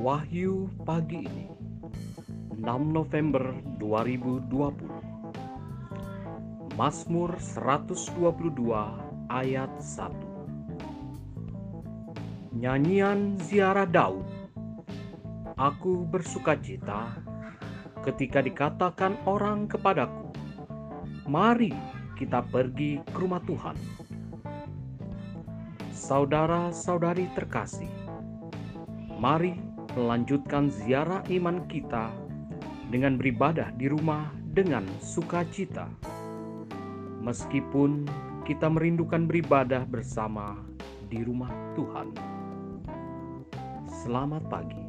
Wahyu pagi ini 6 November 2020 Mazmur 122 ayat 1 Nyanyian ziarah Daud. Aku bersuka cita ketika dikatakan orang kepadaku Mari kita pergi ke rumah Tuhan. Saudara-saudari terkasih, mari melanjutkan ziarah iman kita dengan beribadah di rumah dengan sukacita. Meskipun kita merindukan beribadah bersama di rumah Tuhan. Selamat pagi.